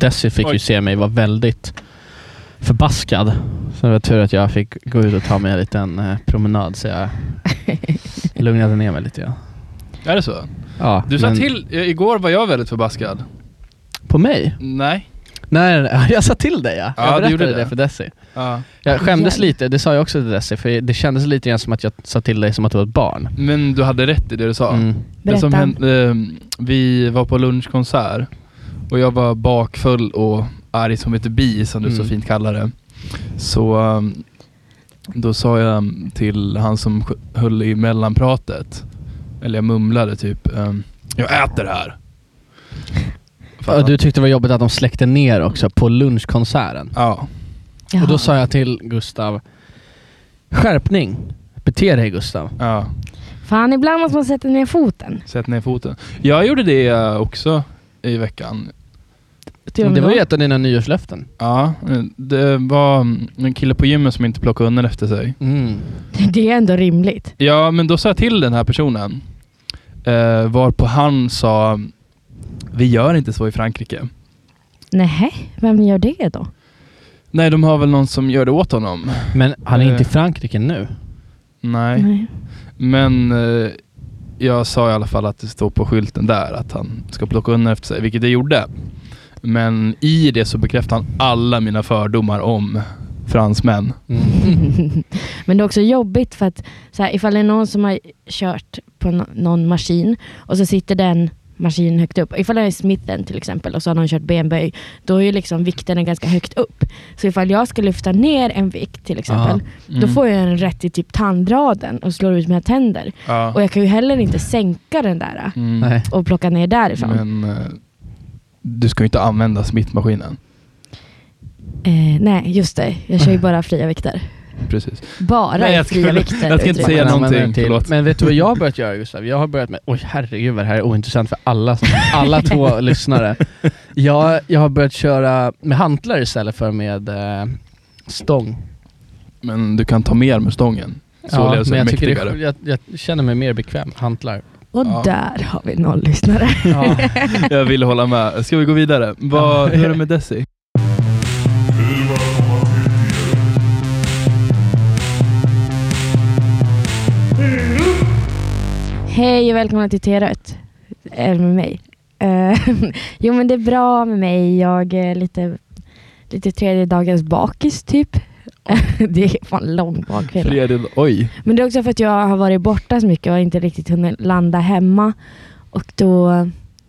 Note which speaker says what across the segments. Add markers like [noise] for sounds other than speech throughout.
Speaker 1: Desi fick
Speaker 2: Oj.
Speaker 1: ju se mig vara väldigt förbaskad. Så det var tur att jag fick gå ut och ta mig en liten eh, promenad så jag [laughs] lugnade ner mig lite. Ja.
Speaker 2: Är det så?
Speaker 1: Ja,
Speaker 2: Du sa
Speaker 1: men-
Speaker 2: till, eh, igår var jag väldigt förbaskad.
Speaker 1: På mig?
Speaker 2: Nej.
Speaker 1: Nej, [laughs] jag sa till dig ja.
Speaker 2: Ja,
Speaker 1: Jag berättade det.
Speaker 2: det.
Speaker 1: för Desi.
Speaker 2: Ja.
Speaker 1: Jag skämdes lite, det sa jag också till Desi, för det kändes lite grann som att jag sa till dig som att du var ett barn.
Speaker 2: Men du hade rätt i det du sa.
Speaker 1: Mm.
Speaker 2: Det som hände, eh, vi var på lunchkonsert och jag var bakfull och arg som ett bi som du så
Speaker 1: Mm.
Speaker 2: fint kallar det. Så um, då sa jag till han som höll i mellanpratet, eller jag mumlade typ, um, jag äter här.
Speaker 1: Ja, du tyckte det var jobbigt att de släckte ner också på lunchkonserten.
Speaker 2: Ja.
Speaker 3: Jaha.
Speaker 1: Och då sa jag till Gustav, skärpning. Bete dig Gustav.
Speaker 2: ja,
Speaker 3: Fan, ibland måste man sätta ner foten.
Speaker 2: sätt ner foten. Jag gjorde det eh, också i veckan.
Speaker 1: Det var ju ett av dina nyårslöften.
Speaker 2: Ja, eh, det var mm, en kille på gymmet som inte plockade undan efter sig.
Speaker 1: Mm. [laughs]
Speaker 3: Det är ändå rimligt.
Speaker 2: Ja, men då sa jag till den här personen, eh, varpå han sa, vi gör inte så i Frankrike.
Speaker 3: Nej, vem gör det då?
Speaker 2: Nej, de har väl någon som gör det åt honom.
Speaker 1: Men han är
Speaker 2: Eh.
Speaker 1: inte i Frankrike nu.
Speaker 2: Nej,
Speaker 3: Nej.
Speaker 2: men eh, jag sa i alla fall att det står på skylten där att han ska plocka undan efter sig, vilket det gjorde. Men i det så bekräftade han alla mina fördomar om fransmän.
Speaker 1: Mm. [laughs]
Speaker 3: Men det är också jobbigt för att så här, ifall det är någon som har kört på någon maskin och så sitter den maskinen högt upp. Ifall det är Smithen till exempel och så har någon kört benböj, då är ju liksom vikten ganska högt upp. Så ifall jag ska lyfta ner en vikt till exempel,
Speaker 2: Mm.
Speaker 3: då får jag en rätt i typ tandraden och slår ut mina tänder.
Speaker 2: Ja.
Speaker 3: Och jag kan ju heller inte sänka den där
Speaker 2: Mm.
Speaker 3: Och plocka ner därifrån.
Speaker 2: Men eh, du ska ju inte använda smittmaskinen.
Speaker 3: Eh, nej, just det. Jag kör ju [laughs] bara fria vikter.
Speaker 2: Precis.
Speaker 3: Bara
Speaker 2: Nej, jag ska-
Speaker 3: fria vikter.
Speaker 2: jag ska inte säga någonting, förlåt.
Speaker 1: Men vet du vad jag har börjat göra Gustav? Jag har börjat med, oj herregud vad det här är ointressant för alla, som, alla [laughs] två lyssnare. Jag, jag har börjat köra med hantlar istället för med eh, stång.
Speaker 2: Men du kan ta mer med stången.
Speaker 1: Ja,
Speaker 2: Således är
Speaker 1: men jag, tycker det, jag, jag känner mig mer bekväm, hantlar.
Speaker 3: Och
Speaker 2: Ja.
Speaker 3: där har vi noll lyssnare.
Speaker 1: Ja.
Speaker 2: Jag vill hålla med. Ska vi gå vidare? Vad, hur är det med Desi?
Speaker 3: Hej och välkomna till T-rött. Är det med mig? Eh, jo men det är bra med mig. Jag är lite, lite tredje dagens bakis typ. [laughs] det är fan lång.
Speaker 2: Fredrik, oj.
Speaker 3: Men det är också för att jag har varit borta så mycket och inte riktigt hunnit landa hemma. Och då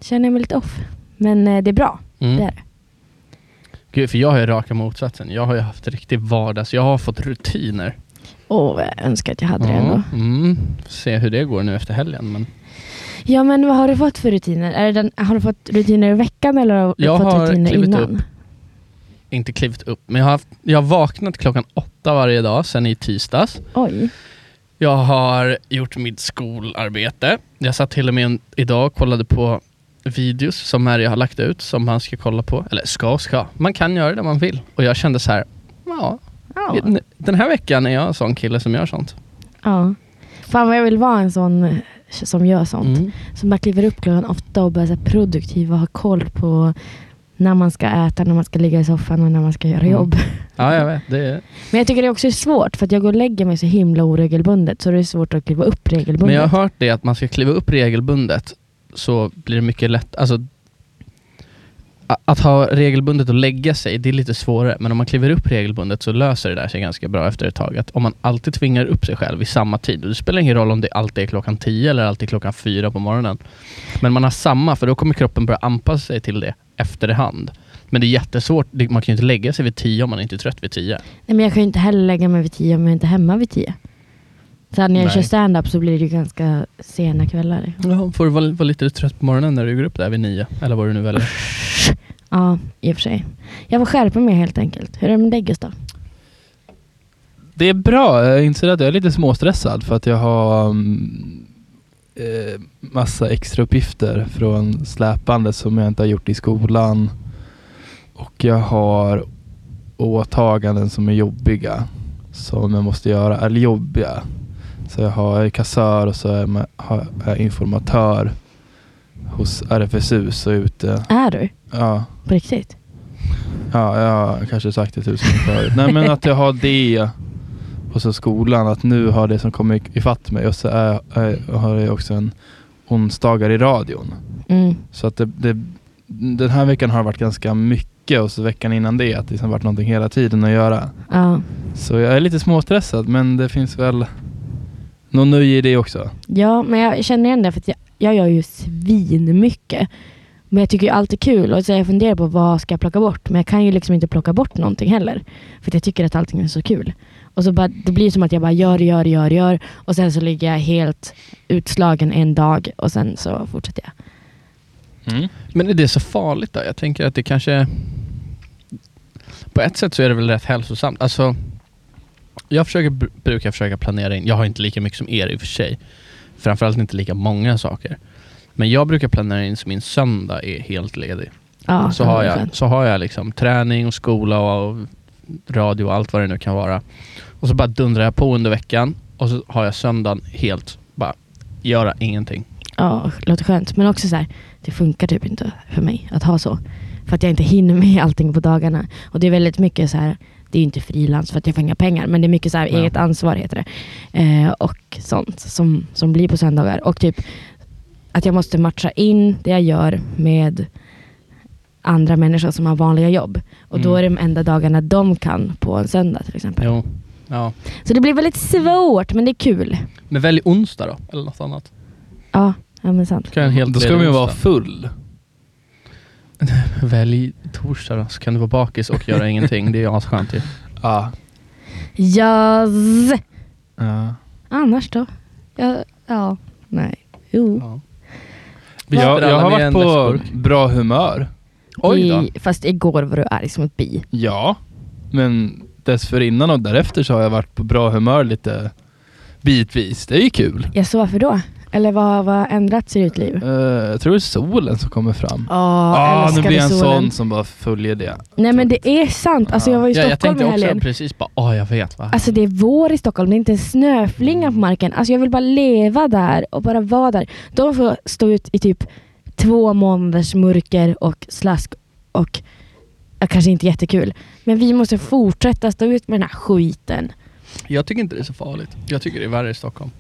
Speaker 3: känner jag mig lite off. Men eh, det är bra.
Speaker 1: Mm.
Speaker 3: Det är det.
Speaker 1: Gud, för jag har ju raka motsatsen. Jag har ju haft riktig vardags, jag har fått rutiner.
Speaker 3: Åh, vad jag önskar att jag hade det ändå.
Speaker 1: Mm. Se hur det går nu efter helgen. Men
Speaker 3: Ja men vad har du fått för rutiner? Den, har du fått rutiner i veckan eller har du
Speaker 1: Jag
Speaker 3: fått
Speaker 1: har
Speaker 3: rutiner
Speaker 1: klivit
Speaker 3: innan?
Speaker 1: upp. Inte klivit upp. Men jag har, haft, jag har vaknat klockan åtta varje dag sedan i tisdags.
Speaker 3: Oj.
Speaker 1: Jag har gjort mitt skolarbete. Jag satt till och med idag och kollade på videos som Mary har lagt ut som man ska kolla på. Eller ska och ska. Man kan göra det man vill. Och jag kände så här, ja,
Speaker 3: Ja.
Speaker 1: den här veckan är jag en sån kille som gör sånt.
Speaker 3: ja. Fan vad jag vill vara en sån som gör sånt.
Speaker 1: Mm.
Speaker 3: Som bara kliver upp klockan åtta och börjar så produktiv och har koll på när man ska äta, när man ska ligga i soffan och när man ska göra
Speaker 1: Mm.
Speaker 3: jobb. [laughs]
Speaker 1: Ja, jag vet. Det är...
Speaker 3: Men jag tycker det också är svårt för att jag går och lägger mig så himla oregelbundet så det är svårt att kliva upp regelbundet.
Speaker 1: Men jag har hört det att man ska kliva upp regelbundet så blir det mycket lätt. Alltså, att ha regelbundet och lägga sig, det är lite svårare. Men om man kliver upp regelbundet så löser det där sig ganska bra efter ett tag. Att om man alltid tvingar upp sig själv i samma tid, det spelar ingen roll om det alltid är klockan 10 eller alltid klockan 4 på morgonen. Men man har samma, för då kommer kroppen börja anpassa sig till det efterhand. Men det är jättesvårt, man kan ju inte lägga sig vid 10 om man inte är trött vid 10.
Speaker 3: Nej, men jag kan ju inte heller lägga mig vid tio om jag inte är hemma vid tio. Så när jag
Speaker 1: Nej.
Speaker 3: kör stand-up så blir det ju ganska sena kvällar.
Speaker 1: Ja, får du vara, vara lite trött på morgonen när du går upp där vid 9, eller vad du nu väljer.
Speaker 3: Ja, i och för sig. Jag får skärpa mig helt enkelt. Hur är det med dig Gustav?
Speaker 2: Det är bra. Jag inser att jag är lite småstressad för att jag har um, eh, massa extra uppgifter från släpande som jag inte har gjort i skolan. Och jag har åtaganden som är jobbiga som jag måste göra, eller jobbiga. Så jag har kassör och så är jag informatör hos RFSU så ute.
Speaker 3: Är du?
Speaker 2: Ja,
Speaker 3: På riktigt?
Speaker 2: Ja, jag har kanske sagt det tusen gånger förut. Nej men att jag har det och så skolan, att nu har det som kommer ifatt mig och så är, är, har jag också en onsdagar i radion.
Speaker 3: Mm.
Speaker 2: Så att det, det, den här veckan har det varit ganska mycket och så veckan innan det att det liksom varit någonting hela tiden att göra.
Speaker 3: Ja.
Speaker 2: Så jag är lite småstressad men det finns väl någon nöje i det också.
Speaker 3: ja, men jag känner igen det för jag, jag gör ju svin mycket. Men jag tycker ju allt är kul och så jag funderar på vad ska jag plocka bort. Men jag kan ju liksom inte plocka bort någonting heller. För jag tycker att allting är så kul. Och så bara, det blir som att jag bara gör, gör, gör, gör. Och sen så ligger jag helt utslagen en dag och sen så fortsätter jag.
Speaker 1: Men är det så farligt då? Jag tänker att det kanske... På ett sätt så är det väl rätt hälsosamt. Alltså, jag försöker, br- brukar försöka planera in, jag har inte lika mycket som er i och för sig. Framförallt inte lika många saker. Men jag brukar planera in så min söndag är helt ledig.
Speaker 3: Ja,
Speaker 1: så, har jag,
Speaker 3: 100%.
Speaker 1: så har jag liksom träning och skola och radio och allt vad det nu kan vara. Och så bara dundrar jag på under veckan och så har jag söndagen helt bara göra ingenting.
Speaker 3: Ja, låter skönt. Men också så här, det funkar typ inte för mig att ha så. För att jag inte hinner med [laughs] allting på dagarna. Och det är väldigt mycket så här, det är ju inte frilans för att jag får inga pengar, men det är mycket så här
Speaker 1: Ja.
Speaker 3: eget ansvar heter det. Eh, och sånt som, som blir på söndagar. Och typ att jag måste matcha in det jag gör med andra människor som har vanliga jobb. Och då är
Speaker 1: Mm.
Speaker 3: det de enda dagarna de kan på en söndag till exempel.
Speaker 1: Jo. Ja.
Speaker 3: Så det blir väldigt svårt, men det är kul.
Speaker 1: Men välj onsdag då, eller något annat.
Speaker 3: Ja, ja men sant.
Speaker 1: Kan helt
Speaker 2: Då ska man ju vara full. [laughs]
Speaker 1: Välj torsdag då, så kan du vara bakis och göra ingenting. Det är asskönt ju. [laughs]
Speaker 2: Ja.
Speaker 3: Yes.
Speaker 2: ja.
Speaker 3: Annars då? Ja, ja nej. Jo.
Speaker 1: Ja.
Speaker 2: Jag, jag har varit på bra humör.
Speaker 1: Oj då.
Speaker 3: I, fast igår var du arg som ett bi.
Speaker 2: Ja, men dessförinnan och därefter så har jag varit på bra humör lite bitvis. Det är ju kul.
Speaker 3: Jag så varför då? Eller vad vad har ändrats i ditt liv?
Speaker 2: Eh, jag tror det är solen som kommer fram.
Speaker 3: Åh,
Speaker 2: ah, nu blir jag en
Speaker 3: solen.
Speaker 2: sån som bara följer det.
Speaker 3: Nej men det är sant. Alltså jag var i
Speaker 1: Ja, jag
Speaker 3: Stockholm
Speaker 1: tänkte också
Speaker 3: helgen.
Speaker 1: precis bara, åh jag vet va.
Speaker 3: Alltså det är vår i Stockholm, det är inte en snöflinga på marken. Alltså jag vill bara leva där och bara vara där. De får stå ut i typ två månaders mörker och slask och ja, kanske inte jättekul. Men vi måste fortsätta stå ut med den här skiten.
Speaker 1: Jag tycker inte det är så farligt. Jag tycker det är värre i Stockholm.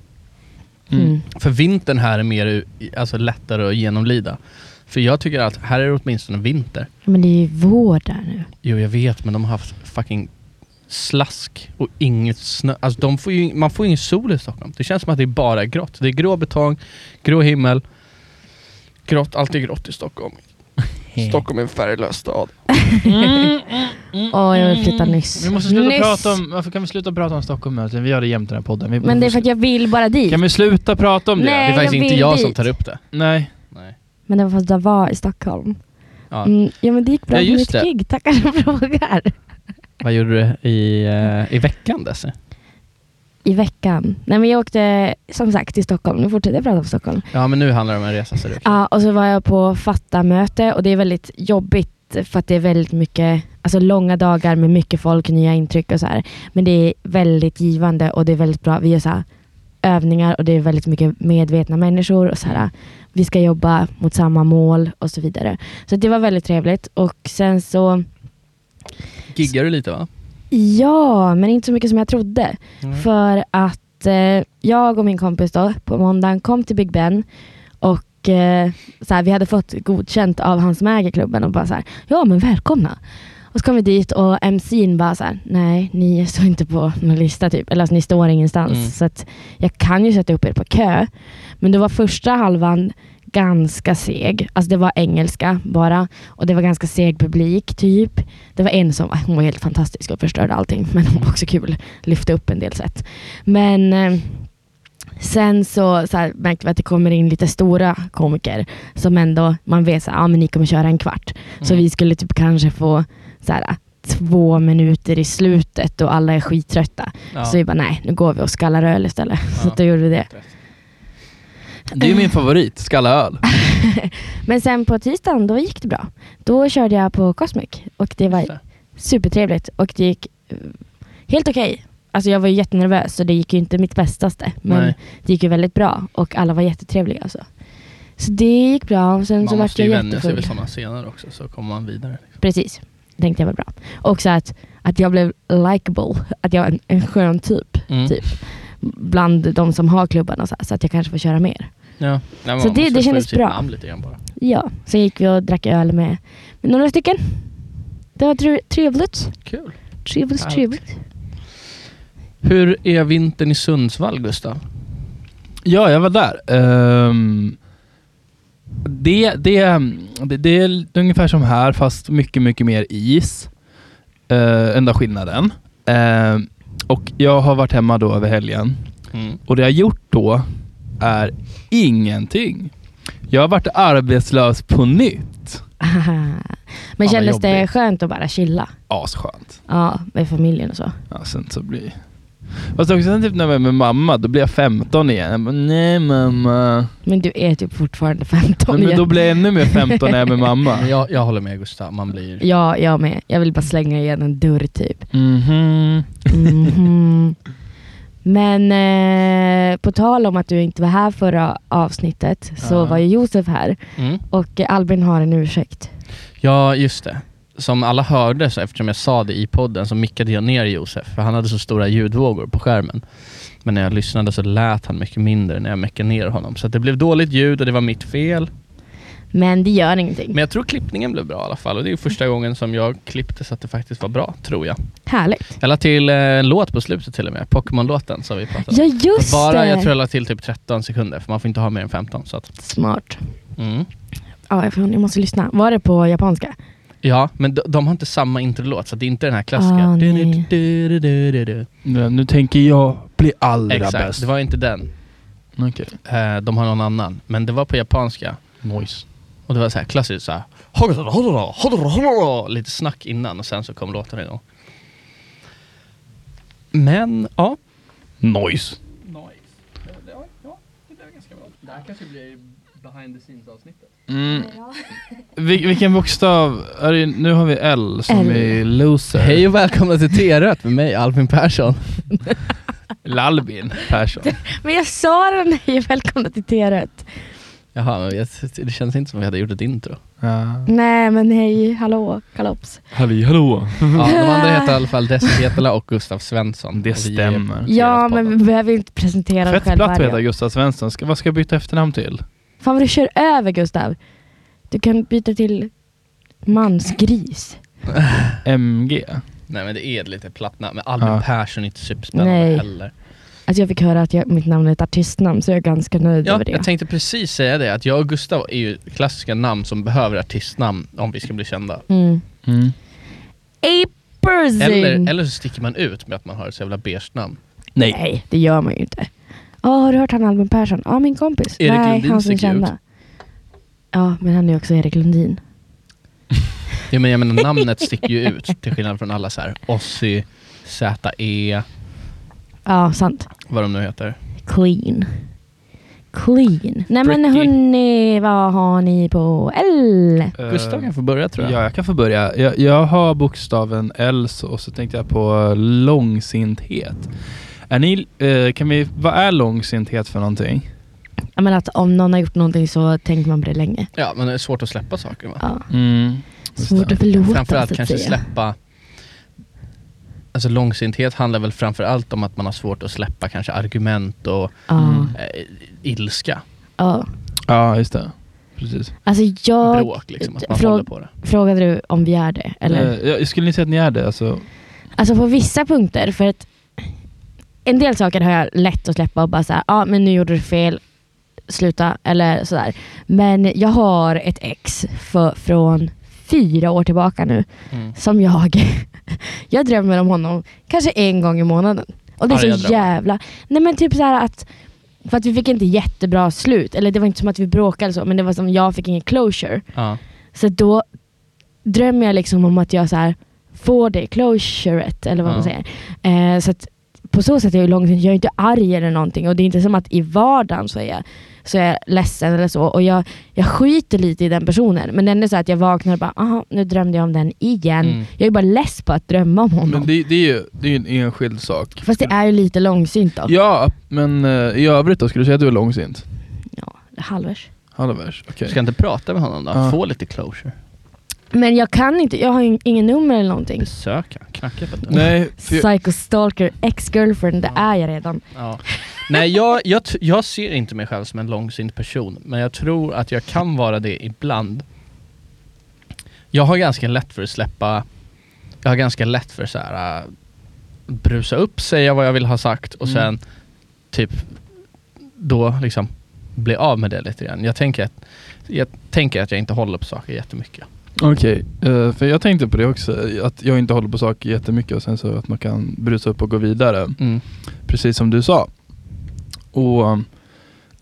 Speaker 2: Mm.
Speaker 3: Mm.
Speaker 1: För vintern här är mer alltså, lättare att genomlida. För jag tycker att här är det åtminstone vinter.
Speaker 3: Ja, Men det är ju vår där nu.
Speaker 1: Jo jag vet men de har haft fucking slask och inget snö. Alltså de får ju, man får ju ingen sol i Stockholm. Det känns som att det bara är grått. Det är grå betong, grå himmel, grått, allt är grått i Stockholm. Stockholm är en färglös stad.
Speaker 3: Åh, jag vill flytta nyss.
Speaker 2: Vi måste sluta
Speaker 3: Nyss.
Speaker 2: prata om, varför kan vi sluta prata om Stockholm? Alltså, Vi gör det jämt i den här podden. Vi,
Speaker 3: Men det är för att jag vill bara dit.
Speaker 2: Kan vi sluta prata om det?
Speaker 1: Det
Speaker 3: Nej.
Speaker 1: är faktiskt
Speaker 3: jag
Speaker 1: inte
Speaker 3: vill
Speaker 1: jag som
Speaker 3: dit.
Speaker 1: tar upp det.
Speaker 2: Nej.
Speaker 1: Nej.
Speaker 3: Men det var för att jag var i Stockholm.
Speaker 1: Ja.
Speaker 3: Mm, ja men det gick bra
Speaker 1: Ja,
Speaker 3: med
Speaker 1: just
Speaker 3: mitt
Speaker 1: det.
Speaker 3: gig. Tackar som frågar.
Speaker 1: Vad gjorde du i, eh, i veckan Desi?
Speaker 3: I veckan. Nej men jag åkte som sagt till Stockholm. Nu fortsätter jag prata om Stockholm.
Speaker 1: Ja men nu handlar det om en resa ser.
Speaker 3: Ja, och så var jag på fatta-möte och det är väldigt jobbigt för att det är väldigt mycket, alltså långa dagar med mycket folk, nya intryck och så här. Men det är väldigt givande och det är väldigt bra. Vi gör så här övningar och det är väldigt mycket medvetna människor och så här. Vi ska jobba mot samma mål och så vidare. Så det var väldigt trevligt och sen så,
Speaker 1: Giggar du lite va?
Speaker 3: Ja, men inte så mycket som jag trodde.
Speaker 1: Mm.
Speaker 3: För att eh, jag och min kompis då på måndagen kom till Big Ben och eh, så här, vi hade fått godkänt av han som äger klubben och bara så här, ja men välkomna. Och så kom vi dit och MC'n bara så här, nej ni står inte på någon lista typ, eller alltså, ni står ingenstans.
Speaker 1: Mm.
Speaker 3: Så att jag kan ju sätta upp er på kö. Men det var första halvan ganska seg. Alltså det var engelska bara och det var ganska seg publik typ. Det var en som, hon var helt fantastisk och förstörde allting men hon var också kul. Lyfte upp en del sätt. Men eh, sen så, så här, märkte vi att det kommer in lite stora komiker som ändå, man vet att ah, men ni kommer köra en kvart. Så
Speaker 1: Mm.
Speaker 3: vi skulle typ kanske få så här, två minuter i slutet och alla är skittrötta.
Speaker 1: Ja.
Speaker 3: Så vi bara nej, nu går vi och skallar öl istället. [laughs] Så
Speaker 1: Ja.
Speaker 3: då gjorde vi det.
Speaker 2: Det är min favorit, skalla öl. [laughs]
Speaker 3: Men sen på tisdagen, då gick det bra. Då körde jag på Cosmic och det var
Speaker 1: det.
Speaker 3: supertrevligt och det gick eh, helt okej. Alltså jag var ju jättenervös så det gick ju inte mitt bästaste. Men
Speaker 1: Nej.
Speaker 3: det gick ju väldigt bra och alla var jättetrevliga. Alltså. Så det gick bra och sen så
Speaker 1: Man
Speaker 3: vart
Speaker 1: måste ju vänja sig vid sådana scener också så kommer man vidare.
Speaker 3: Precis. tänkte jag var bra. Också att, att jag blev likable, att jag är en, en skön typ.
Speaker 1: Mm.
Speaker 3: Typ. Bland de som har klubban och så, så att jag kanske får köra mer.
Speaker 1: Ja. Nej,
Speaker 3: Så det- det kändes bra. Ja, sen gick vi och drack öl med, med några stycken. Det var tre- trevligt.
Speaker 1: Kul.
Speaker 3: Trevligt, trevligt.
Speaker 1: Hur är vintern i Sundsvall, Gustav?
Speaker 2: Ja, jag var där. Ehm, det, det, det, det är ungefär som här fast mycket, mycket mer is. Uh, enda skillnaden. Ehm, och jag har varit hemma då över helgen.
Speaker 1: Mm.
Speaker 2: Och det jag har gjort då är ingenting. Jag har varit arbetslös på nytt. [laughs]
Speaker 3: Men
Speaker 1: vad
Speaker 3: kändes det skönt att bara chilla?
Speaker 2: Asskönt.
Speaker 3: Ja, med familjen och så.
Speaker 2: Ja, sen så blir... Fast också sen typ när jag var med mamma, då blir jag 15 igen. Jag bara, nej mamma.
Speaker 3: Men du är typ fortfarande 15
Speaker 2: Men, men
Speaker 3: igen.
Speaker 2: då blir jag ännu mer 15 när jag är med mamma.
Speaker 1: Men [laughs] jag, jag håller med Gustav, man blir...
Speaker 3: Ja, jag med. Jag vill bara slänga igen en dörr typ.
Speaker 2: Mhm.
Speaker 3: Mhm. Men eh, på tal om att du inte var här förra avsnittet så
Speaker 2: Ja.
Speaker 3: var ju Josef här
Speaker 1: Mm.
Speaker 3: och Albin har en ursäkt.
Speaker 1: Ja, just det. Som alla hörde, så eftersom jag sa det i podden, så mickade jag ner Josef, för han hade så stora ljudvågor på skärmen. Men när jag lyssnade så lät han mycket mindre när jag meckade ner honom. Så det blev dåligt ljud och det var mitt fel.
Speaker 3: Men det gör ingenting.
Speaker 1: Men jag tror klippningen blev bra i alla fall. Och det är ju första gången som jag klippte så att det faktiskt var bra, tror jag.
Speaker 3: Härligt.
Speaker 1: Jag la till eh, en låt på slutet till och med, Pokémon-låten som vi pratade
Speaker 3: Ja
Speaker 1: om.
Speaker 3: just
Speaker 1: Bara,
Speaker 3: det!
Speaker 1: jag tror jag la till typ 13 sekunder, för man får inte ha mer än 15. Så att,
Speaker 3: Smart.
Speaker 1: mm.
Speaker 3: Ja, jag, måste lyssna. Var det på japanska?
Speaker 1: Ja, men de, de har inte samma introlåt, så det är inte den här klassiska.
Speaker 3: Ah,
Speaker 1: Du,
Speaker 3: nej.
Speaker 1: du, du, du, du, du.
Speaker 2: Nu, nu tänker jag bli allra
Speaker 1: Exakt,
Speaker 2: bäst.
Speaker 1: det var inte den.
Speaker 2: Okej.
Speaker 1: Eh, de har någon annan. Men det var på japanska.
Speaker 2: Noise.
Speaker 1: Och det var så här klassiskt så här. Lite snack innan och sen så kom låten igång. Men, ja.
Speaker 2: Noise.
Speaker 1: Det här kanske blir behind the scenes avsnittet.
Speaker 2: Mm. Vil- vilken bokstav? Är det, nu har vi L som
Speaker 3: L.
Speaker 2: är loser.
Speaker 1: Hej och välkomna till T-rött med mig Albin Persson.
Speaker 2: Lalbin Persson. [laughs]
Speaker 3: Men jag sa den, hej välkomna till T-rött.
Speaker 1: Jaha, men jag, det känns inte som vi hade gjort ett intro.
Speaker 2: Ja.
Speaker 3: Nej men hej, hallå, kalops.
Speaker 2: Halli hallå. [laughs]
Speaker 1: Ja, de andra heter i alla fall Desi Hetala och Gustav Svensson.
Speaker 2: Det stämmer.
Speaker 3: Ja men vi behöver inte presentera oss
Speaker 2: Fett
Speaker 3: själva.
Speaker 2: platt att heta
Speaker 3: varje-
Speaker 2: Gustav Svensson. Ska, vad ska jag byta efternamn till?
Speaker 3: Fan vad du kör över Gustav. Du kan byta till mansgris.
Speaker 2: MG.
Speaker 1: Nej men det är lite platt namn, men Albin
Speaker 2: Ja.
Speaker 1: Persson är inte superspännande
Speaker 3: Nej.
Speaker 1: heller.
Speaker 3: Alltså jag fick höra att jag, mitt namn är ett artistnamn så jag är ganska nöjd
Speaker 1: Ja,
Speaker 3: över det.
Speaker 1: jag tänkte precis säga det, att jag och Gustav är ju klassiska namn som behöver artistnamn om vi ska bli kända.
Speaker 3: Mm.
Speaker 2: Mm.
Speaker 1: Eller, eller så sticker man ut med att man har ett så jävla beige namn.
Speaker 2: Nej.
Speaker 3: Nej, det gör man ju inte. Ja, har du hört han Albin Persson? Ja, min kompis.
Speaker 1: Erik
Speaker 3: Nej,
Speaker 1: Lundin
Speaker 3: han som
Speaker 1: sticker ut.
Speaker 3: kända. Ja, men han är också Erik Lundin.
Speaker 1: Ja, men jag menar namnet sticker ju ut till skillnad från alla så här Ossi, ZE,
Speaker 3: Ja, sant.
Speaker 1: vad de nu heter.
Speaker 3: Clean. Clean. Nej men
Speaker 1: Pretty.
Speaker 3: hörni, vad har ni på L?
Speaker 1: Gustav kan få börja tror jag.
Speaker 2: Ja, jag kan få börja. Jag, jag har bokstaven L så, och så tänkte jag på långsinthet. Är ni, eh, kan vi, vad är långsinthet för någonting?
Speaker 3: Jag menar att om någon har gjort någonting så tänker man på det länge.
Speaker 1: Ja, men det är svårt att släppa saker va?
Speaker 3: Ja.
Speaker 2: Mm.
Speaker 3: Svårt att förlåta
Speaker 1: Framförallt
Speaker 3: så att
Speaker 1: kanske
Speaker 3: säga.
Speaker 1: släppa Alltså långsinthet handlar väl framförallt om att man har svårt att släppa kanske argument och.
Speaker 2: Mm.
Speaker 1: eh, ilska.
Speaker 3: ja.
Speaker 2: Ja, just det. Precis.
Speaker 3: Alltså jag...
Speaker 1: Bråk liksom, att man
Speaker 3: Frå-
Speaker 1: håller på det.
Speaker 3: Frågade du om vi är det? Eller?
Speaker 2: Eh, jag skulle ni säga att ni är det? Alltså,
Speaker 3: Alltså på vissa punkter, för att en del saker har jag lätt att släppa och bara säga, ja ah, men nu gjorde du fel, sluta eller sådär. Men jag har ett ex för, från fyra år tillbaka nu
Speaker 1: Mm.
Speaker 3: som jag, [laughs] jag drömmer om honom kanske en gång i månaden. Och det är
Speaker 1: Arga
Speaker 3: så jävla, nej men typ så att för att vi fick inte jättebra slut, eller det var inte som att vi bråkade så, men det var som jag fick ingen closure.
Speaker 1: Ja.
Speaker 3: Så då drömmer jag liksom om att jag så här får det closuret, eller vad man
Speaker 1: Ja.
Speaker 3: säger. Eh, så att på så sätt är jag ju långsamt, jag är inte arg eller någonting och det är inte som att i vardagen så är jag, så är jag ledsen eller så. Och jag, jag skiter lite i den personen. Men den är så att jag vaknar och bara, aha, nu drömde jag om den igen.
Speaker 1: Mm.
Speaker 3: Jag är bara less på att drömma om honom.
Speaker 2: men det, det är ju det är en enskild sak.
Speaker 3: Fast det är ju lite långsynt då.
Speaker 2: Ja, men eh, i övrigt då? Skulle du säga att du är långsint?
Speaker 3: Ja, halvers.
Speaker 2: Halvvers? Okej.
Speaker 1: Du ska inte prata med honom då?
Speaker 2: Ja.
Speaker 1: Få lite closure.
Speaker 3: Men jag kan inte, jag har ju ingen nummer eller någonting.
Speaker 1: Besöka, knacka på dörren.
Speaker 2: Nej, för jag,
Speaker 3: Psycho stalker, ex-girlfriend, det är jag redan.
Speaker 1: Ja. Nej, jag, jag, jag ser inte mig själv som en långsint person, men jag tror att jag kan vara det ibland. Jag har ganska lätt för att släppa, jag har ganska lätt för så här äh, brusa upp, säga vad jag vill ha sagt och
Speaker 2: Mm.
Speaker 1: sen typ då liksom bli av med det lite grann. Jag tänker att jag, tänker att jag inte håller på saker jättemycket.
Speaker 2: Okej, eh, för jag tänkte på det också, att jag inte håller på saker jättemycket och sen så att man kan brusa upp och gå vidare.
Speaker 1: Mm.
Speaker 2: Precis som du sa. Och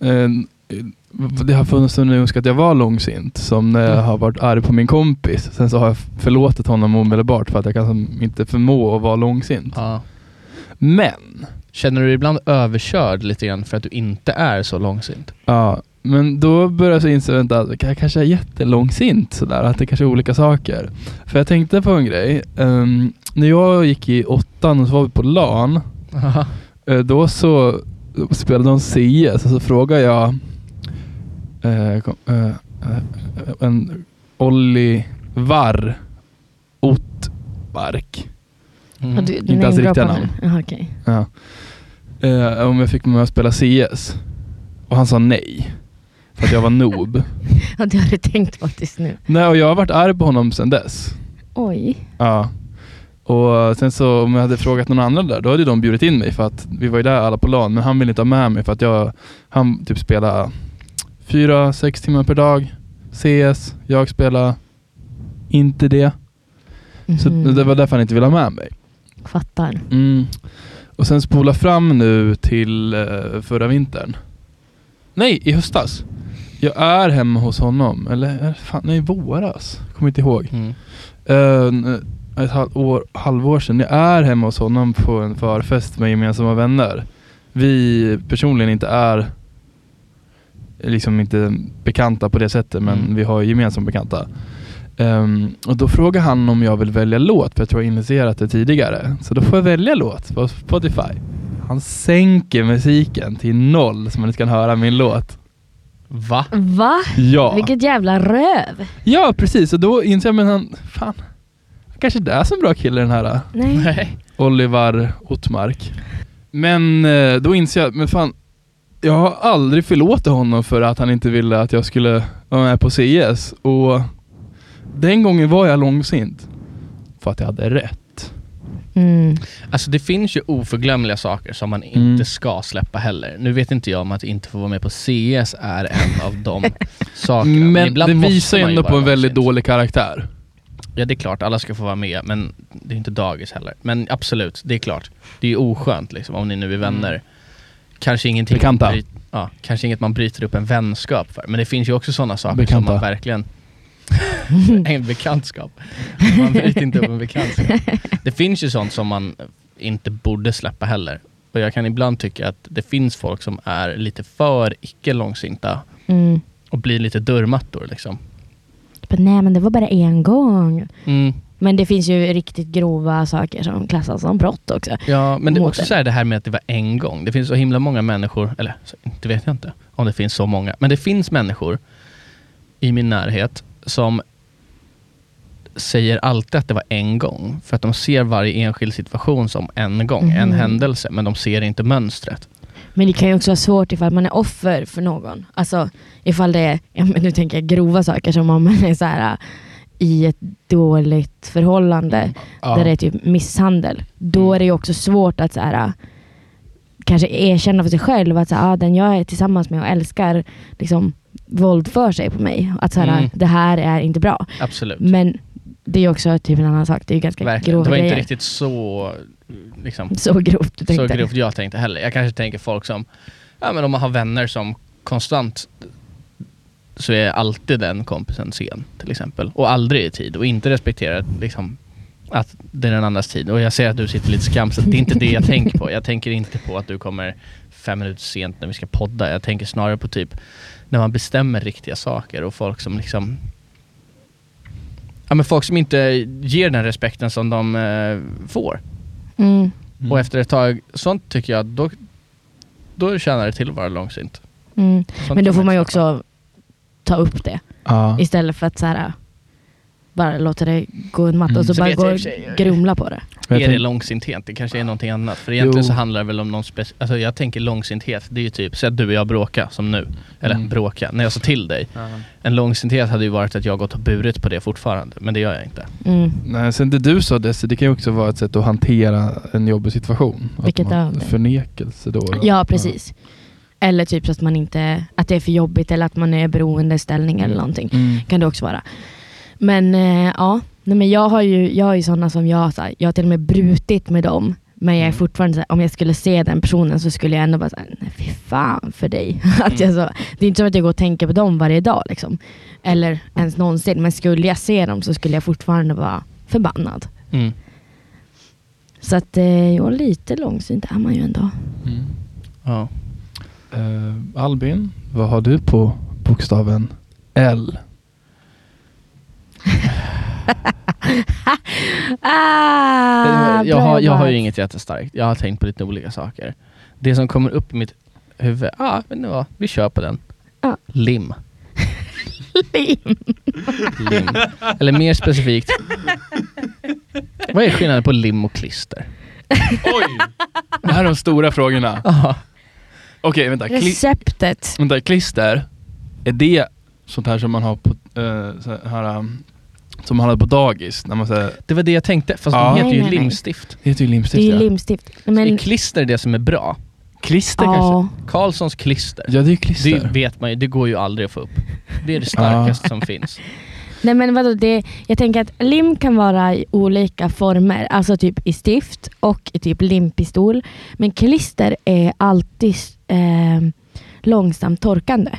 Speaker 2: eh, det har funnits en önskan att jag var långsint, som när jag
Speaker 1: Mm.
Speaker 2: har varit arg på min kompis. Sen så har jag förlåtit honom omedelbart för att jag kan inte förmå att vara långsint.
Speaker 1: Ja.
Speaker 2: Men,
Speaker 1: Känner du dig ibland överkörd lite grann för att du inte är så långsint?
Speaker 2: ja, men då börjar jag så inse vänta, att jag kanske är jättelångsint sådär, att det kanske är olika saker. För jag tänkte på en grej. ehm, när jag gick i åttan och så var vi på LAN, Eh, Då så spelade de CS och så frågade jag kom- eh, eh, en Olivar Otmark.
Speaker 1: Mm.
Speaker 3: Har du, du
Speaker 2: Inte hans
Speaker 3: namedroppar
Speaker 2: riktiga namn.
Speaker 3: Jaha, okej.
Speaker 2: Ja. Om jag fick med mig att spela CS. Och han sa nej. För att jag var noob. [laughs]
Speaker 3: Ja, det har du tänkt faktiskt nu.
Speaker 2: nej, och jag har varit arg på honom sedan dess.
Speaker 3: Oj.
Speaker 2: Ja. Och sen så om jag hade frågat någon annan där, då hade de bjudit in mig för att vi var ju där alla på LAN, men han ville inte ha med mig för att jag, han typ spelade fyra, sex timmar per dag CS, jag spelade inte det. Så
Speaker 3: Mhm.
Speaker 2: det var därför han inte ville ha med mig.
Speaker 3: Fattar.
Speaker 2: Mm. Och sen spola fram nu till eh, förra vintern. Nej, i höstas. Jag är hemma hos honom, eller fan, nej, i våras. Kommer inte ihåg.
Speaker 1: Mm.
Speaker 2: Eh, ett halv år, halvår sedan. Jag är hemma hos honom på en förfest med gemensamma vänner. Vi personligen inte är liksom inte bekanta på det sättet men
Speaker 1: Mm.
Speaker 2: vi har gemensamma bekanta. Ehm, och då frågar han om jag vill välja låt för jag tror jag initierat det tidigare. Så då får jag välja låt på Spotify. Han sänker musiken till noll så man inte kan höra min låt.
Speaker 1: Va?
Speaker 3: Va?
Speaker 2: Ja,
Speaker 3: Vilket jävla röv.
Speaker 2: ja precis. Och då inser jag men han, fan, han kanske inte är så bra kille den här.
Speaker 3: Nej.
Speaker 1: Nej.
Speaker 2: Olivar Ottmark. Men eh, då inser jag, men fan, jag har aldrig förlåtit honom för att han inte ville att jag skulle vara med på CS. Och den gången var jag långsint. För att jag hade rätt.
Speaker 3: Mm.
Speaker 1: Alltså det finns ju oförglömliga saker som man inte
Speaker 2: Mm.
Speaker 1: ska släppa heller. Nu vet inte jag om att inte få vara med på CS är en av de [laughs] sakerna.
Speaker 2: Men
Speaker 1: ibland
Speaker 2: det visar ju ändå på en väldigt dålig karaktär.
Speaker 1: Ja det är klart, alla ska få vara med, men det är inte dagis heller. Men absolut, det är klart. Det är ju oskönt liksom, om ni nu är vänner. Kanske ingenting
Speaker 2: Bekanta.
Speaker 1: Ja, kanske inget man bryter upp en vänskap för. Men det finns ju också sådana saker
Speaker 2: Bekanta.
Speaker 1: som man verkligen... [laughs] en bekantskap. Man bryter inte upp en bekantskap. Det finns ju sånt som man inte borde släppa heller. Och jag kan ibland tycka att det finns folk som är lite för icke långsinta
Speaker 3: Mm.
Speaker 1: och blir lite dörrmattor liksom.
Speaker 3: Men nej men det var bara en gång.
Speaker 1: Mm.
Speaker 3: Men det finns ju riktigt grova saker som klassas som brott också.
Speaker 1: Ja, men det är också
Speaker 3: det.
Speaker 1: så här det här med att det var en gång. Det finns så himla många människor, eller inte vet jag inte om det finns så många, men det finns människor i min närhet som säger alltid att det var en gång. För att de ser varje enskild situation som en gång, en
Speaker 3: Mhm.
Speaker 1: händelse, men de ser inte mönstret.
Speaker 3: Men det kan ju också vara svårt ifall man är offer för någon. Alltså ifall det är, ja, men nu tänker jag grova saker som om man är så här, äh, i ett dåligt förhållande där det är typ misshandel. Då
Speaker 1: Mm.
Speaker 3: är det ju också svårt att så här, äh, kanske erkänna för sig själv att så här, ah, den jag är tillsammans med och älskar liksom, våldför sig på mig. Att så här,
Speaker 1: Mm.
Speaker 3: det här är inte bra.
Speaker 1: Absolut.
Speaker 3: Men det är också typ en annan sak. Det är ju ganska
Speaker 1: Verkligen.
Speaker 3: grova
Speaker 1: Det var
Speaker 3: grejer.
Speaker 1: inte riktigt så, liksom,
Speaker 3: Så grovt du
Speaker 1: så
Speaker 3: tänkte.
Speaker 1: grovt jag tänkte heller. Jag kanske tänker folk som, ja men om man har vänner som konstant så är alltid den kompisen sen till exempel. Och aldrig i tid och inte respekterar liksom att det är den andras tid. Och jag ser att du sitter lite skamset. Det är inte det jag tänker på. Jag tänker inte på att du kommer fem minuter sent när vi ska podda. Jag tänker snarare på typ när man bestämmer riktiga saker och folk som liksom Ja men folk som inte ger den respekten som de eh, får.
Speaker 3: Mm.
Speaker 2: Mm.
Speaker 1: Och efter ett tag, sånt tycker jag, då, då tjänar det till att vara långsint.
Speaker 3: Mm. Men då får man ju också ta upp det
Speaker 2: Ja.
Speaker 3: istället för att så här, bara låta det gå en matta
Speaker 2: Mm.
Speaker 3: och så,
Speaker 1: Så
Speaker 3: bara
Speaker 1: vet
Speaker 3: gå
Speaker 1: jag i
Speaker 3: och grumla på det.
Speaker 2: Men
Speaker 1: är det långsinthet? Det kanske är någonting annat. För egentligen
Speaker 2: Jo.
Speaker 1: så handlar det väl om någon spec... Alltså jag tänker långsinthet, det är ju typ, säg att du och jag bråkar som nu. Eller
Speaker 2: Mm.
Speaker 1: bråka, när jag sa till dig. En långsinthet hade ju varit att jag gått och burit på det fortfarande, men det gör jag inte.
Speaker 3: Mm.
Speaker 2: Nej, sen det du sa Desi, det kan ju också vara ett sätt att hantera en jobbig situation. Att
Speaker 3: Vilket
Speaker 2: man-
Speaker 3: det?
Speaker 2: Förnekelse då. då.
Speaker 3: Ja, precis. Eller typ så att man inte, att det är för jobbigt eller att man är beroendeställning eller någonting.
Speaker 2: Mm.
Speaker 3: Kan det också vara. Men eh, ja, nej, men jag har ju, jag har ju sådana som jag, så här, jag har till och med brutit med dem. Men jag är
Speaker 1: Mm.
Speaker 3: fortfarande så här, om jag skulle se den personen så skulle jag ändå bara säga, nej fy fan för dig. [laughs] att jag så, det är inte som att jag går och tänker på dem varje dag liksom. Eller ens någonsin. Men skulle jag se dem så skulle jag fortfarande vara förbannad.
Speaker 1: Mm.
Speaker 3: Så att eh, jo, lite långsynt är man ju ändå.
Speaker 2: Mm.
Speaker 1: Ja.
Speaker 2: Eh, Albin, vad har du på bokstaven L?
Speaker 3: Ah,
Speaker 1: jag, har, jag har ju inget jättestarkt. Jag har tänkt på lite olika saker. Det som kommer upp i mitt huvud, ja, ah, men vad, vi kör på den.
Speaker 3: Ja.
Speaker 1: Lim. [laughs]
Speaker 3: Lim.
Speaker 1: lim. Eller mer specifikt, vad är skillnaden på lim och klister?
Speaker 2: Oj! Det här är de stora frågorna. Okej, vänta. Kli-
Speaker 3: Receptet.
Speaker 2: vänta. Klister, är det sånt här som man har på, eh, så här, um, som man hade på dagis? När man säger,
Speaker 1: Det var det jag tänkte, fast
Speaker 2: Ja.
Speaker 1: de heter
Speaker 3: Nej,
Speaker 1: ju
Speaker 3: nej, nej.
Speaker 1: limstift.
Speaker 2: det heter ju
Speaker 3: Det är
Speaker 2: limstift ja.
Speaker 3: limstift.
Speaker 1: Men,
Speaker 3: Men,
Speaker 1: är klister det som är bra?
Speaker 2: Klister kanske?
Speaker 3: ja,
Speaker 1: Karlssons klister.
Speaker 2: Ja, det är ju klister.
Speaker 1: Det vet man ju, det går ju aldrig att få upp. Det är det [laughs] starkaste som finns.
Speaker 3: nej men vadå, det, jag tänker att lim kan vara i olika former. Alltså typ i stift och i typ limpistol. Men klister är alltid eh, långsamt torkande.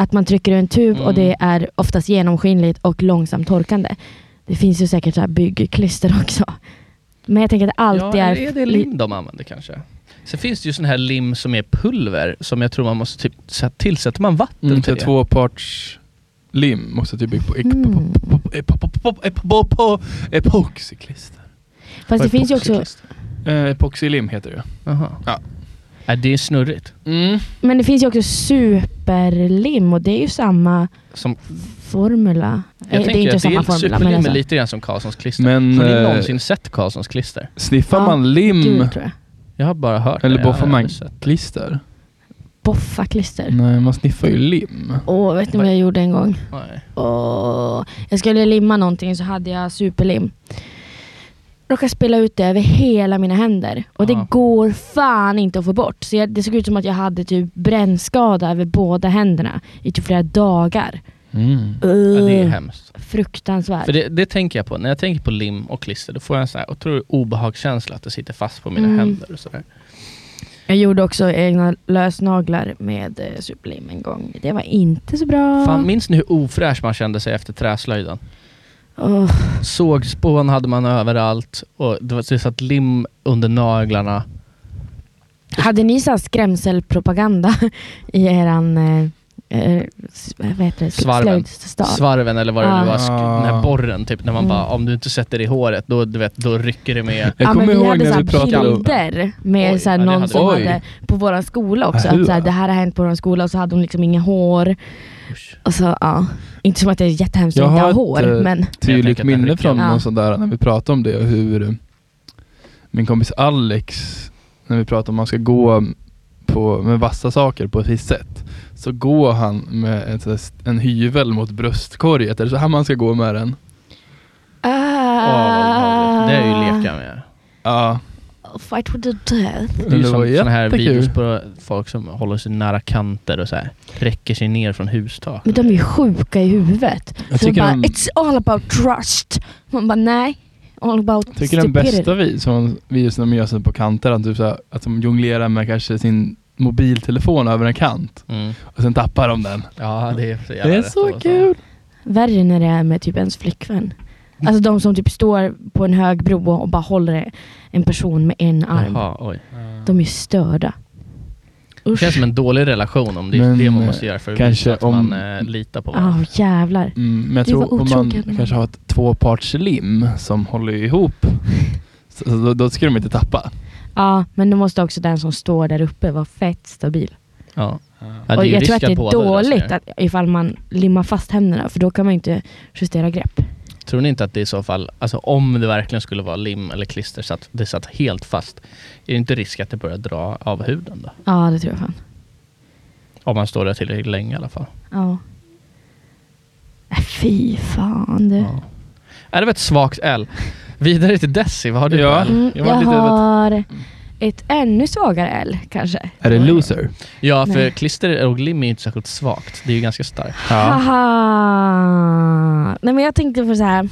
Speaker 3: Att man trycker ur en tub och
Speaker 1: Mm.
Speaker 3: det är oftast genomskinligt och långsamt torkande. Det finns ju säkert så här byggklister [laughs] också. Men jag tänker att det alltid
Speaker 1: ja,
Speaker 3: är...
Speaker 1: är det lim de använder kanske? Sen finns det ju sån här lim som är pulver som jag tror man måste typ, så här, tillsätter man vatten
Speaker 2: Mm,
Speaker 1: till det?
Speaker 2: tvåparts lim måste typ bli på
Speaker 3: Mm.
Speaker 2: epoxyklister.
Speaker 3: Fast det
Speaker 1: är
Speaker 3: finns ju också...
Speaker 1: epoxyklister?
Speaker 2: Eh, epoxylim heter det
Speaker 1: Jaha.
Speaker 2: Ja.
Speaker 1: Nej, det är snurrigt.
Speaker 2: mm.
Speaker 3: Men det finns ju också superlim och det är ju samma
Speaker 1: Som,
Speaker 3: formula.
Speaker 1: jag
Speaker 3: Eh, det är
Speaker 1: tänker
Speaker 3: inte
Speaker 1: att det
Speaker 3: samma
Speaker 1: är,
Speaker 3: formula.
Speaker 1: superlim
Speaker 3: Men
Speaker 1: är
Speaker 3: alltså,
Speaker 1: lite grann som Karlssons klister.
Speaker 2: Men,
Speaker 1: har ni
Speaker 2: eh,
Speaker 1: någonsin sett Karlssons klister?
Speaker 2: Sniffar
Speaker 3: Ja,
Speaker 2: man lim
Speaker 3: gud tror jag.
Speaker 1: Jag har bara hört
Speaker 2: eller
Speaker 1: det. har
Speaker 2: boffar man
Speaker 1: sett det.
Speaker 2: klister? Nej, man sniffar ju lim.
Speaker 3: Åh, vet ni vad jag gjorde en gång?
Speaker 1: Nej.
Speaker 3: Åh, jag skulle limma någonting så hade jag superlim. Råkade spilla ut det över hela mina händer. Och det går fan inte att få bort. Så jag, det såg ut som att jag hade typ brännskada över båda händerna i typ flera dagar.
Speaker 2: Mm.
Speaker 1: Ja, det är hemskt.
Speaker 3: fruktansvärt.
Speaker 1: För det, det tänker jag på, när jag tänker på lim och klister, då får jag en sån här otrolig obehagskänsla att det sitter fast på mina
Speaker 3: Mm.
Speaker 1: händer och sådär.
Speaker 3: Jag gjorde också egna lösnaglar med eh, superlim en gång. Det var inte så bra.
Speaker 1: Fan, minns ni hur ofräsch man kände sig efter träslöjden?
Speaker 3: Åh,
Speaker 1: Sågspån hade man överallt och det, var, det satt lim under naglarna.
Speaker 3: Hade ni så skrämselpropaganda [laughs] i eran eh, eh, vad heter det?
Speaker 1: Svarven. Svarven eller vad det
Speaker 3: Ah.
Speaker 1: nu var, sk- den här borren typ, när man
Speaker 3: Mm.
Speaker 1: bara om du inte sätter det i håret då, du vet, då rycker det med.
Speaker 2: Jag
Speaker 3: ja,
Speaker 2: kommer
Speaker 3: men vi
Speaker 2: ihåg när vi pratade om...
Speaker 3: bilder med
Speaker 1: Oj,
Speaker 3: så här,
Speaker 1: ja,
Speaker 3: någon
Speaker 1: hade
Speaker 3: som
Speaker 2: vi.
Speaker 3: hade på vår skola också.
Speaker 2: Ahua.
Speaker 3: Att så här, det här har hänt på vår skola och så hade hon liksom inga hår. Och så, ja. Inte som att det är jättehemskt att inte
Speaker 2: har
Speaker 3: ha
Speaker 2: ett,
Speaker 3: hår.
Speaker 2: eh,
Speaker 3: Men
Speaker 1: Jag tänker
Speaker 2: tydligt
Speaker 1: att den
Speaker 2: minne från
Speaker 3: Ja.
Speaker 2: någon sån där när vi pratade om det och hur eh, min kompis Alex, när vi pratade om man ska gå på, med vassa saker på ett visst sätt, så går han med st- en hyvel mot bröstkorget. Är det så här man ska gå med den?
Speaker 1: Vad obehagligt. det är ju
Speaker 3: Ah.
Speaker 1: leka med.
Speaker 2: Ja.
Speaker 3: Fight with the death.
Speaker 1: Det är ju som såna här videos på folk som håller sig nära kanter och så här räcker sig ner från hustak.
Speaker 3: Men de är ju sjuka i huvudet.
Speaker 2: Jag
Speaker 3: så
Speaker 2: tycker
Speaker 3: bara,
Speaker 2: de-
Speaker 3: it's all about trust. Man bara, nej. All about
Speaker 2: Jag tycker den
Speaker 3: stupidity.
Speaker 2: bästa vid, som videos när de gör sig på kanter, att, typ så här, att de jonglerar med kanske sin mobiltelefon över en kant
Speaker 1: Mm.
Speaker 2: och sen tappar de den.
Speaker 1: Ja, det är så
Speaker 2: Det är så
Speaker 1: och
Speaker 2: kul!
Speaker 3: Värre när det är med typ ens flickvän. Alltså de som typ står på en hög bro och bara håller en person med en arm.
Speaker 1: Jaha, oj.
Speaker 3: De är störda.
Speaker 1: Det
Speaker 3: Usch.
Speaker 1: känns som en dålig relation om det är
Speaker 2: Men,
Speaker 1: det man måste göra för att
Speaker 2: kanske
Speaker 1: att
Speaker 2: om-
Speaker 1: man eh, litar på varandra.
Speaker 3: jävlar.
Speaker 2: Mm, men jag
Speaker 3: Det var
Speaker 2: tror om man kanske har ett tvåpartslim som håller ihop, [laughs] så, så då, då ska de inte tappa.
Speaker 3: Ja, men då måste också den som står där uppe vara fett stabil.
Speaker 1: Ja. Ja,
Speaker 3: och jag tror att det är
Speaker 1: löser
Speaker 3: dåligt
Speaker 1: det.
Speaker 3: att, ifall man limmar fast händerna, för då kan man ju inte justera grepp.
Speaker 1: Tror ni inte att det i så fall, alltså om det verkligen skulle vara lim eller klister så att det satt helt fast, är det inte risk att det börjar dra av huden då?
Speaker 3: Ja, det tror jag fan.
Speaker 1: Om man står där tillräckligt länge i alla fall.
Speaker 3: Ja. Äh, Fy fan du.
Speaker 1: Ja. Är det var ett svagt L? Vidare till Desi, vad har du
Speaker 2: Ja.
Speaker 3: Mm,
Speaker 2: Jag
Speaker 3: jag har ett ännu svagare L kanske.
Speaker 2: Är det loser?
Speaker 1: Ja, för
Speaker 3: Nej.
Speaker 1: klister och lim är inte särskilt svagt. Det är ju ganska starkt.
Speaker 3: Haha. Nej men jag tänkte på så här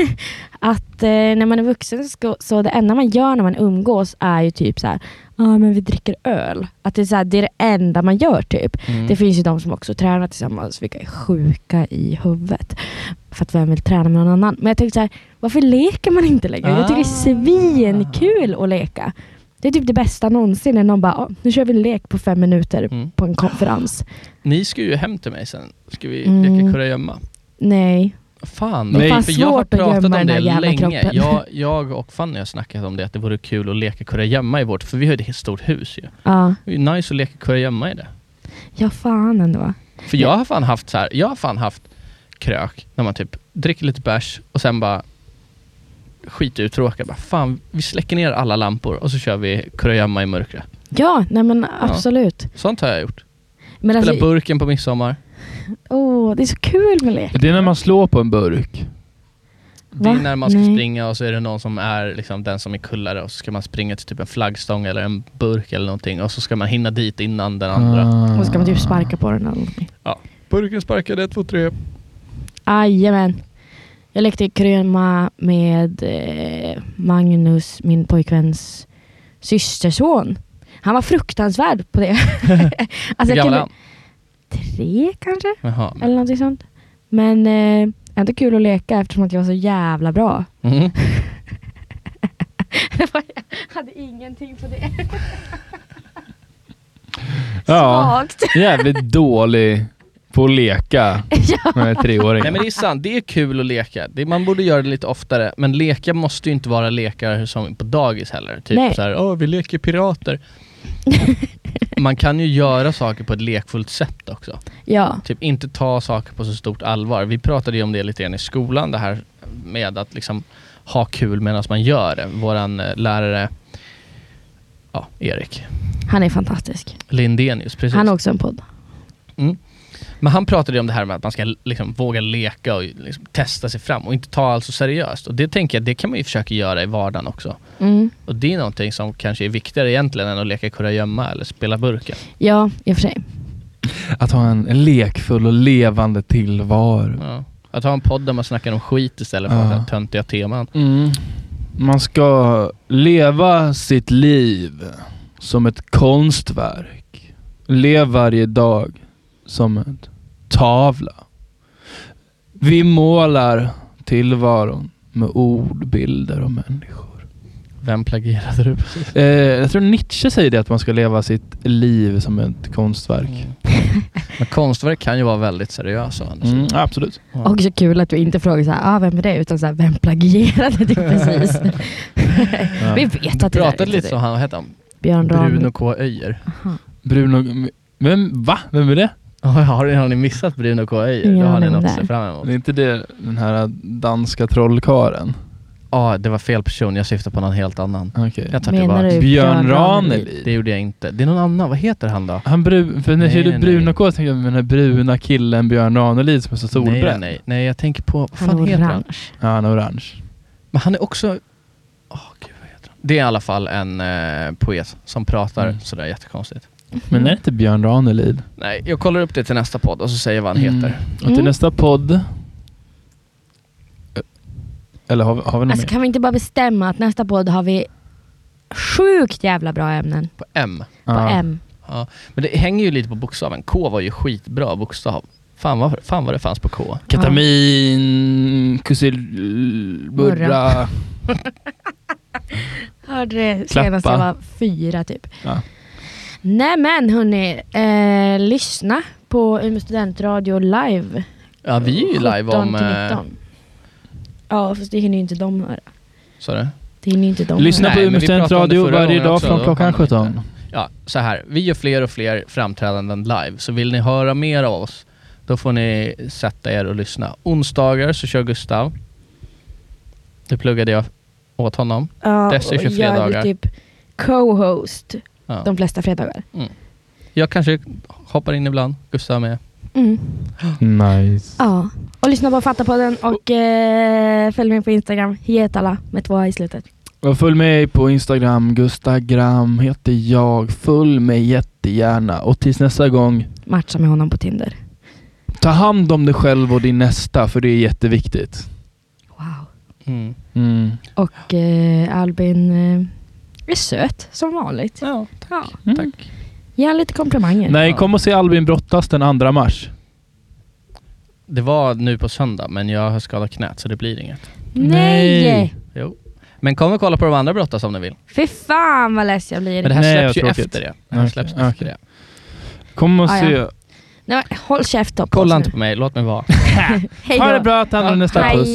Speaker 3: [laughs] att eh, när man är vuxen så, så det enda man gör när man umgås är ju typ så här, ja men vi dricker öl. Att det är, så här, det är det enda man gör typ.
Speaker 1: Mm.
Speaker 3: Det finns ju de som också tränar tillsammans, vilka är sjuka i huvudet. För att vem vill träna med någon annan? Men jag tänkte så här, varför leker man inte längre? Jag tycker det är svinkul att leka. Det är typ det bästa någonsin när någon bara, "Ja, nu kör vi en lek på fem minuter
Speaker 1: Mm.
Speaker 3: på en konferens.
Speaker 1: Ni ska ju hem till mig sen. Ska vi
Speaker 3: Mm.
Speaker 1: leka kurragömma?
Speaker 3: Nej.
Speaker 1: Fan
Speaker 2: är fan
Speaker 1: för jag har pratat om det länge. Jag, jag och Fanny har snackat om det, att det vore kul att leka kurragömma i vårt, för vi har ju ett stort hus ju.
Speaker 3: Ja,
Speaker 1: Det är nice att leka kurragömma i det.
Speaker 3: ja fan ändå.
Speaker 1: För jag har fan haft så här, jag har fan haft krök när man typ dricker lite bärs och sen bara skituttråkad. Bara, fan, vi släcker ner alla lampor och så kör vi kurragömma i mörkret.
Speaker 3: Ja, nej men absolut.
Speaker 1: Sånt har jag gjort.
Speaker 3: Men
Speaker 1: Spela
Speaker 3: alltså,
Speaker 1: burken på midsommar.
Speaker 3: åh, det är så kul med lek.
Speaker 2: Det är när man slår på en burk.
Speaker 1: Det är
Speaker 3: Va?
Speaker 1: när man ska
Speaker 3: Nej.
Speaker 1: springa och så är det någon som är liksom den som är kullare och så ska man springa till typ en flaggstång eller en burk eller någonting och så ska man hinna dit innan den andra.
Speaker 2: Ah.
Speaker 3: Och så ska man typ sparka på den eller någonting.
Speaker 1: Burken sparkade, ett, två, tre.
Speaker 3: Jajamän. Jag lekte kröma med eh, Magnus, min pojkväns systerson. Han var fruktansvärd på det. [laughs] [laughs] alltså,
Speaker 1: Hur gammal är han?
Speaker 3: tre kanske?
Speaker 1: Jaha.
Speaker 3: Eller någonting sånt. Men eh, ändå kul att leka eftersom att jag var så jävla bra. [laughs] Var- jag hade ingenting på det.
Speaker 2: Ja,
Speaker 3: Svagt.
Speaker 2: jävligt dålig på att leka [laughs] med treåringar.
Speaker 1: Nej men det är sant, det är kul att leka. Det, man borde göra det lite oftare. Men leka måste ju inte vara lekar som på dagis heller. Typ
Speaker 3: Nej.
Speaker 1: så här, åh vi leker pirater. [laughs] man kan ju göra saker på ett lekfullt sätt också.
Speaker 3: ja.
Speaker 1: Typ inte ta saker på så stort allvar. Vi pratade ju om det lite grann i skolan, det här med att liksom ha kul medan man gör det. Våran eh, lärare, ja, Erik
Speaker 3: Han är fantastisk.
Speaker 1: Lindenius, precis.
Speaker 3: Han har också en podd.
Speaker 1: Men han pratade ju om det här med att man ska liksom våga leka och liksom testa sig fram och inte ta allt så seriöst. Och det tänker jag, det kan man ju försöka göra i vardagen också.
Speaker 3: Mm.
Speaker 1: Och det är någonting som kanske är viktigare egentligen än att leka kurragömma eller spela burken.
Speaker 3: Ja, i och för sig.
Speaker 2: Att ha en, lekfull och levande tillvaro.
Speaker 1: Ja. Att ha en podd där man snackar om skit istället för
Speaker 2: Ja.
Speaker 1: töntiga teman.
Speaker 2: Mm. Man ska leva sitt liv som ett konstverk. Lev varje dag som en tavla. Vi målar tillvaron med ord, bilder och människor.
Speaker 1: Vem plagierade du precis?
Speaker 2: Eh, jag tror Nietzsche säger det att man ska leva sitt liv som ett konstverk.
Speaker 1: Mm. [laughs] Men konstverk kan ju vara väldigt seriösa.
Speaker 2: Mm, absolut.
Speaker 1: Ja.
Speaker 3: Också kul att du inte frågar så här, ah, vem är det? Utan så här, vem plagierade du precis? [laughs] [laughs] Vi vet att det
Speaker 1: pratade
Speaker 3: är
Speaker 1: lite
Speaker 3: du.
Speaker 1: han, vad heter han?
Speaker 3: Björn.
Speaker 1: Bruno K. Öijer.
Speaker 2: Bruno... Vem? Va? Vem är det?
Speaker 1: Ja, [laughs] har, ni, har ni missat Bruno K. Öijer?
Speaker 3: Ingen
Speaker 1: Då har ni något att se
Speaker 3: det.
Speaker 1: fram emot.
Speaker 2: Det är inte det den här danska trollkaren?
Speaker 1: Ja, det var fel person. Jag syftar på någon helt annan.
Speaker 2: Okej.
Speaker 1: Jag tar
Speaker 3: Menar
Speaker 1: tillbaka.
Speaker 3: du
Speaker 2: Björn Ranelid.
Speaker 1: Det gjorde jag inte. Det är någon annan. Vad heter han då?
Speaker 2: Han bru, för när
Speaker 1: Nej,
Speaker 2: jag
Speaker 1: nej.
Speaker 2: Bruno K så tänker jag den här bruna killen Björn Ranelid som är så
Speaker 1: Nej,
Speaker 2: solbränd.
Speaker 1: nej, nej. Jag tänker på... Vad
Speaker 3: Han
Speaker 1: fan
Speaker 3: är
Speaker 1: heter han?
Speaker 3: orange.
Speaker 2: Ja, han är orange.
Speaker 1: Men han är också... Åh, gud vad heter han? Det är i alla fall en eh, poet som pratar
Speaker 2: Mm.
Speaker 1: sådär jättekonstigt.
Speaker 2: Men är det inte Björn Ranelid?
Speaker 1: Nej, jag kollar upp det till nästa podd och så säger jag vad han
Speaker 2: Mm.
Speaker 1: heter.
Speaker 2: Och till
Speaker 3: Mm.
Speaker 2: nästa podd... Eller har, vi- har vi något
Speaker 3: Alltså
Speaker 2: mer?
Speaker 3: kan vi inte bara bestämma att nästa podd har vi sjukt jävla bra ämnen
Speaker 1: På M.
Speaker 3: på
Speaker 2: Ja.
Speaker 3: M.
Speaker 1: Ja. Men det hänger ju lite på bokstaven. K var ju skitbra bokstav. Fan vad, fan vad det fanns på K.
Speaker 2: Ketamin, kusilburra. [laughs]
Speaker 3: Hörde det senast jag var fyra typ.
Speaker 2: Ja.
Speaker 3: Nej men hörni, eh, lyssna på Umeå studentradio live.
Speaker 1: Ja, vi är ju live
Speaker 3: 17
Speaker 1: om...
Speaker 3: till
Speaker 1: Eh,
Speaker 3: 19. Ja fast det hinner ju inte de höra.
Speaker 1: sa du?
Speaker 3: Det hinner ju inte de
Speaker 2: Lyssna
Speaker 1: Nej,
Speaker 2: på Umeå studentradio varje dag
Speaker 1: också,
Speaker 2: från klockan
Speaker 1: hann vi inte.
Speaker 2: 17.
Speaker 1: ja, så här. Vi gör fler och fler framträdanden live, så vill ni höra mer av oss, då får ni sätta er och lyssna. Onsdagar så kör Gustav. Det pluggade jag åt honom.
Speaker 3: Ja,
Speaker 1: Dessa
Speaker 3: och
Speaker 1: 23
Speaker 3: jag är typ co-host
Speaker 1: Ja.
Speaker 3: de flesta fredagar.
Speaker 1: Jag kanske hoppar in ibland, Gustav med.
Speaker 3: Mm.
Speaker 2: Nice.
Speaker 3: Ja. Och lyssna på Fattapodden och eh, följ mig på Instagram, Hietala med två i slutet.
Speaker 2: Och följ mig på Instagram, Gustagram heter jag. Följ mig jättegärna. Och tills nästa gång,
Speaker 3: Matcha med honom på Tinder.
Speaker 2: ta hand om dig själv och din nästa, för det är jätteviktigt.
Speaker 3: Wow.
Speaker 1: Mm.
Speaker 2: Mm.
Speaker 3: Och eh, Albin eh, är söt som vanligt.
Speaker 1: Ja,
Speaker 3: Ja.
Speaker 2: Mm.
Speaker 1: tack.
Speaker 3: Ge lite komplimanger.
Speaker 2: Nej, kom och se Albin brottas den 2 mars.
Speaker 1: Det var nu på söndag, men jag har skadat knät så det blir inget.
Speaker 3: Nej!
Speaker 1: Jo. Men kom och kolla på de andra brottas om ni vill.
Speaker 3: Fy fan vad less jag blir.
Speaker 1: Men det här
Speaker 2: Nej,
Speaker 1: släpps ju
Speaker 2: tråkigt.
Speaker 1: efter det. Det här
Speaker 2: Okej,
Speaker 1: släpps
Speaker 2: okej.
Speaker 1: efter det.
Speaker 2: Kom och
Speaker 3: Ah,
Speaker 2: se.
Speaker 3: ja. Nej, håll käft då på
Speaker 1: Kolla inte på mig, låt mig vara. [laughs]
Speaker 2: Ha det bra, ta hand om nästa puss.